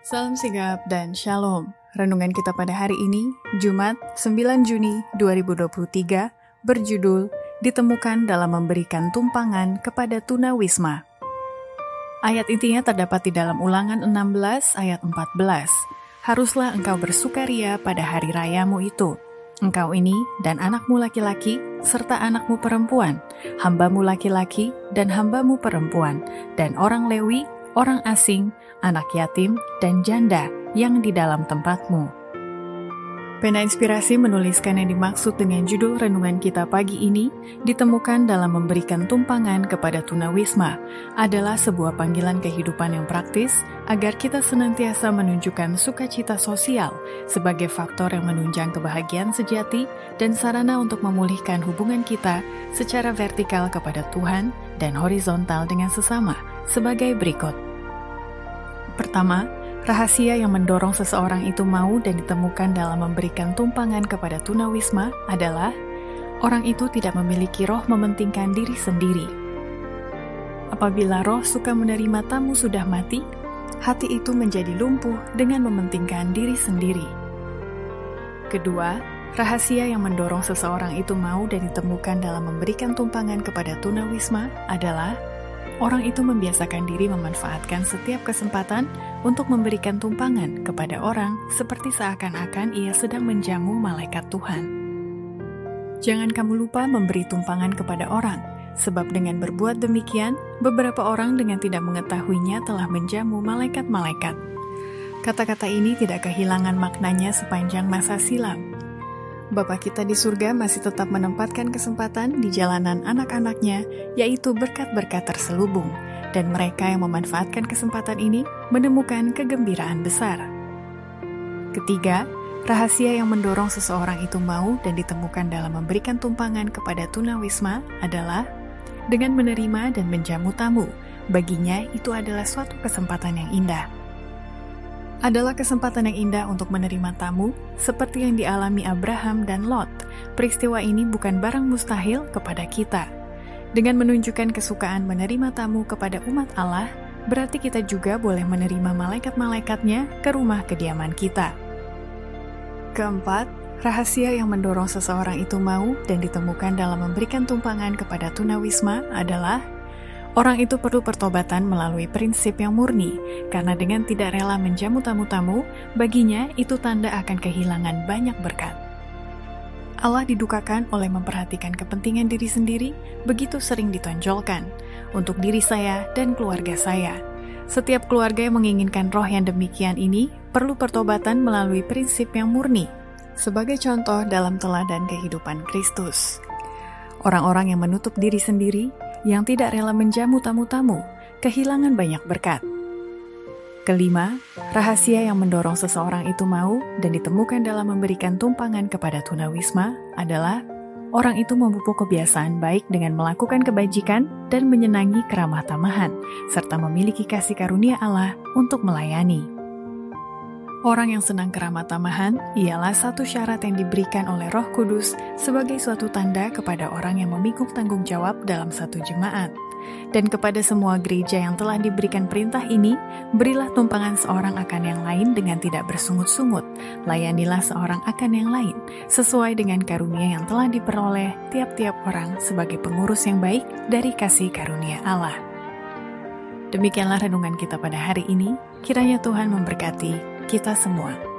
Salam sigap dan shalom. Renungan kita pada hari ini, Jumat 9 Juni 2023, berjudul Ditemukan dalam memberikan tumpangan kepada tuna wisma. Ayat intinya terdapat di dalam ulangan 16 ayat 14. Haruslah engkau bersukaria pada hari rayamu itu. Engkau ini dan anakmu laki-laki, serta anakmu perempuan, hambamu laki-laki dan hambamu perempuan, dan orang Lewi, orang asing, anak yatim, dan janda yang di dalam tempatmu. Pena Inspirasi menuliskan yang dimaksud dengan judul renungan kita pagi ini ditemukan dalam memberikan tumpangan kepada tunawisma adalah sebuah panggilan kehidupan yang praktis agar kita senantiasa menunjukkan sukacita sosial sebagai faktor yang menunjang kebahagiaan sejati dan sarana untuk memulihkan hubungan kita secara vertikal kepada Tuhan dan horizontal dengan sesama sebagai berikut. Pertama, Rahasia yang mendorong seseorang itu mau dan ditemukan dalam memberikan tumpangan kepada tunawisma adalah orang itu tidak memiliki roh mementingkan diri sendiri. Apabila roh suka menerima tamu sudah mati, hati itu menjadi lumpuh dengan mementingkan diri sendiri. Kedua, rahasia yang mendorong seseorang itu mau dan ditemukan dalam memberikan tumpangan kepada tunawisma adalah orang itu membiasakan diri memanfaatkan setiap kesempatan untuk memberikan tumpangan kepada orang seperti seakan-akan ia sedang menjamu malaikat Tuhan. Jangan kamu lupa memberi tumpangan kepada orang, sebab dengan berbuat demikian, beberapa orang dengan tidak mengetahuinya telah menjamu malaikat-malaikat. Kata-kata ini tidak kehilangan maknanya sepanjang masa silam, Bapa kita di surga masih tetap menempatkan kesempatan di jalanan anak-anaknya, yaitu berkat-berkat terselubung, dan mereka yang memanfaatkan kesempatan ini menemukan kegembiraan besar. Ketiga, rahasia yang mendorong seseorang itu mau dan ditemukan dalam memberikan tumpangan kepada tunawisma adalah dengan menerima dan menjamu tamu. Baginya, itu adalah suatu kesempatan yang indah adalah kesempatan yang indah untuk menerima tamu, seperti yang dialami Abraham dan Lot. Peristiwa ini bukan barang mustahil kepada kita. Dengan menunjukkan kesukaan menerima tamu kepada umat Allah, berarti kita juga boleh menerima malaikat-malaikatnya ke rumah kediaman kita. Keempat, rahasia yang mendorong seseorang itu mau dan ditemukan dalam memberikan tumpangan kepada tunawisma adalah Orang itu perlu pertobatan melalui prinsip yang murni, karena dengan tidak rela menjamu tamu-tamu, baginya itu tanda akan kehilangan banyak berkat. Allah didukakan oleh memperhatikan kepentingan diri sendiri begitu sering ditonjolkan untuk diri saya dan keluarga saya. Setiap keluarga yang menginginkan roh yang demikian ini perlu pertobatan melalui prinsip yang murni, sebagai contoh dalam teladan kehidupan Kristus. Orang-orang yang menutup diri sendiri yang tidak rela menjamu tamu-tamu, kehilangan banyak berkat. Kelima, rahasia yang mendorong seseorang itu mau dan ditemukan dalam memberikan tumpangan kepada tunawisma adalah orang itu memupuk kebiasaan baik dengan melakukan kebajikan dan menyenangi keramah tamahan, serta memiliki kasih karunia Allah untuk melayani. Orang yang senang keramah tamahan ialah satu syarat yang diberikan oleh Roh Kudus sebagai suatu tanda kepada orang yang memikul tanggung jawab dalam satu jemaat. Dan kepada semua gereja yang telah diberikan perintah ini, berilah tumpangan seorang akan yang lain dengan tidak bersungut-sungut. Layanilah seorang akan yang lain, sesuai dengan karunia yang telah diperoleh tiap-tiap orang sebagai pengurus yang baik dari kasih karunia Allah. Demikianlah renungan kita pada hari ini. Kiranya Tuhan memberkati kita semua.